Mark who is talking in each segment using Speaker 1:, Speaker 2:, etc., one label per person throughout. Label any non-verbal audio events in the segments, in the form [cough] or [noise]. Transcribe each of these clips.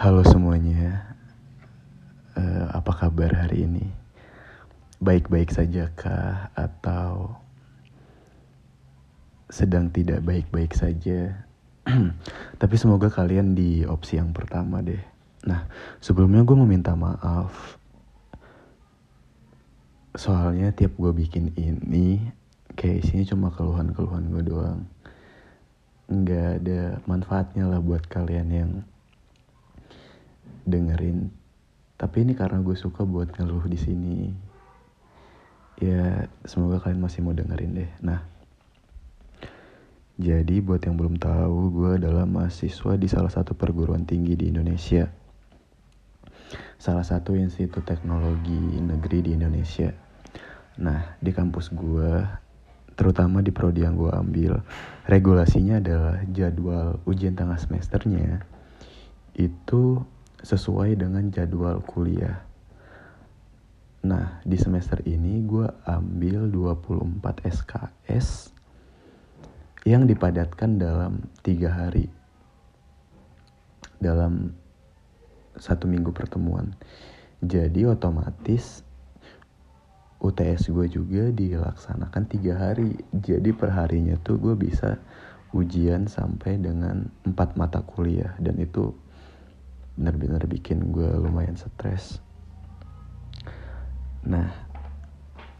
Speaker 1: Halo semuanya, uh, apa kabar hari ini? Baik-baik saja kah atau sedang tidak baik-baik saja? [clears throat] Tapi semoga kalian di opsi yang pertama deh. Nah, sebelumnya gue meminta maaf. Soalnya tiap gue bikin ini, kayak isinya cuma keluhan-keluhan gue doang. Nggak ada manfaatnya lah buat kalian yang dengerin. Tapi ini karena gue suka buat ngeluh di sini. Ya semoga kalian masih mau dengerin deh. Nah jadi buat yang belum tahu gue adalah mahasiswa di salah satu perguruan tinggi di Indonesia. Salah satu institut teknologi negeri di Indonesia. Nah di kampus gue terutama di prodi yang gue ambil regulasinya adalah jadwal ujian tengah semesternya itu sesuai dengan jadwal kuliah. Nah, di semester ini gue ambil 24 SKS yang dipadatkan dalam tiga hari. Dalam satu minggu pertemuan. Jadi otomatis UTS gue juga dilaksanakan tiga hari. Jadi perharinya tuh gue bisa ujian sampai dengan empat mata kuliah. Dan itu benar-benar bikin gue lumayan stres. Nah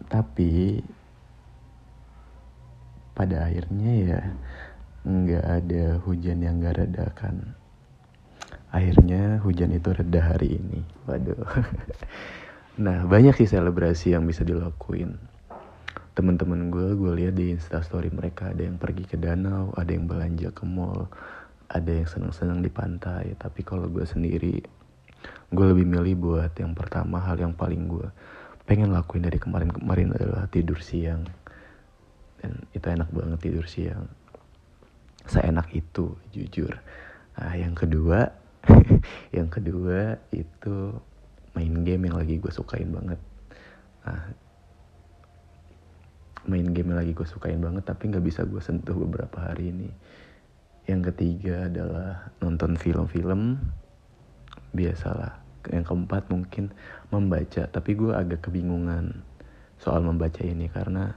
Speaker 1: tapi pada akhirnya ya nggak ada hujan yang gak reda kan. Akhirnya hujan itu reda hari ini. Waduh. [laughs] Nah banyak sih selebrasi yang bisa dilakuin. Teman-teman gue gue lihat di instastory mereka ada yang pergi ke danau ada yang belanja ke mall ada yang seneng-seneng di pantai tapi kalau gue sendiri gue lebih milih buat yang pertama hal yang paling gue pengen lakuin dari kemarin-kemarin adalah tidur siang. Dan itu enak banget tidur siang. Saya enak itu jujur. Nah yang kedua [laughs] yang kedua itu main game yang lagi gue sukain banget. Nah, main game yang lagi gue sukain banget tapi nggak bisa gue sentuh beberapa hari ini yang ketiga adalah nonton film-film. Biasalah. Yang keempat mungkin membaca. Tapi gue agak kebingungan soal membaca ini karena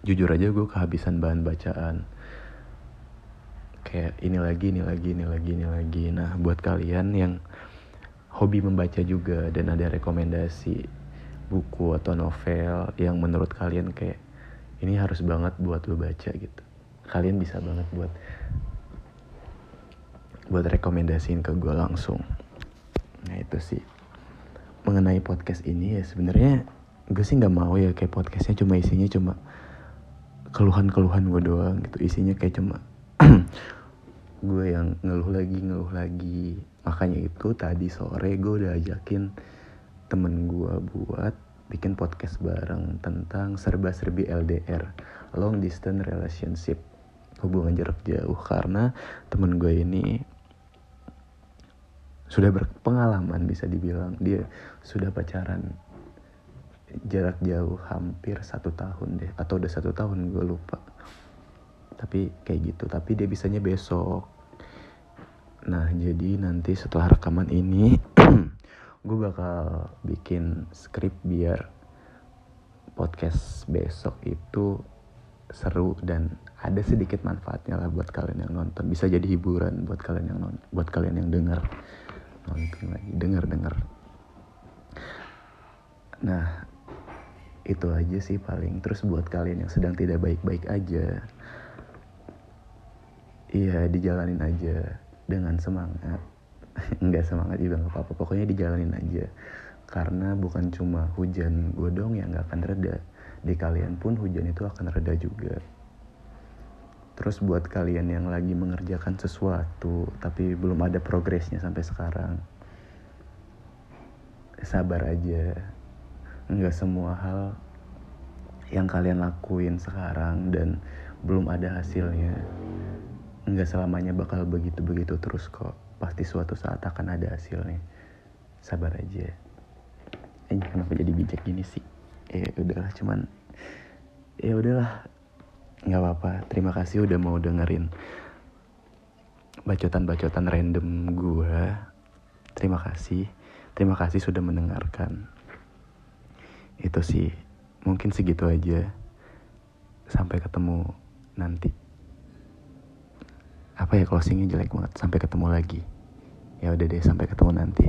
Speaker 1: jujur aja gue kehabisan bahan bacaan. Kayak ini lagi ini lagi ini lagi ini lagi. Nah buat kalian yang hobi membaca juga dan ada rekomendasi buku atau novel yang menurut kalian kayak ini harus banget buat lo baca gitu kalian bisa banget buat buat rekomendasiin ke gue langsung. Nah itu sih. Mengenai podcast ini ya sebenarnya gue sih nggak mau ya kayak podcastnya cuma isinya cuma keluhan-keluhan gue doang gitu. Isinya kayak cuma [clears throat] gue yang ngeluh lagi ngeluh lagi. Makanya itu tadi sore gue udah ajakin temen gue buat bikin podcast bareng tentang serba-serbi LDR long distance relationship hubungan jarak jauh karena temen gue ini sudah berpengalaman bisa dibilang. Dia sudah pacaran jarak jauh hampir satu tahun deh atau udah satu tahun gue lupa. Tapi kayak gitu tapi dia bisanya besok. Nah jadi nanti setelah rekaman ini [clears throat] gue bakal bikin skrip biar podcast besok itu seru dan ada sedikit manfaatnya lah buat kalian yang nonton. Bisa jadi hiburan buat kalian yang nonton buat kalian yang dengar nonton lagi dengar dengar nah itu aja sih paling. Terus buat kalian yang sedang tidak baik-baik aja iya dijalanin aja dengan semangat. [laughs] Nggak semangat juga nggak apa-apa. Pokoknya dijalanin aja. Karena bukan cuma hujan gue dong yang nggak akan reda di kalian pun hujan itu akan reda juga Terus buat kalian yang lagi mengerjakan sesuatu tapi belum ada progresnya sampai sekarang. Sabar aja. Enggak semua hal yang kalian lakuin sekarang dan belum ada hasilnya. Enggak selamanya bakal begitu-begitu terus kok. Pasti suatu saat akan ada hasilnya. Sabar aja. Eh, kenapa jadi bijak gini sih? Ya udahlah cuman ya udahlah nggak apa-apa terima kasih udah mau dengerin bacotan-bacotan random gue. Terima kasih. Terima kasih sudah mendengarkan. Itu sih, mungkin segitu aja. Sampai ketemu nanti. Apa ya closingnya jelek banget. Sampai ketemu lagi. Ya udah deh, sampai ketemu nanti.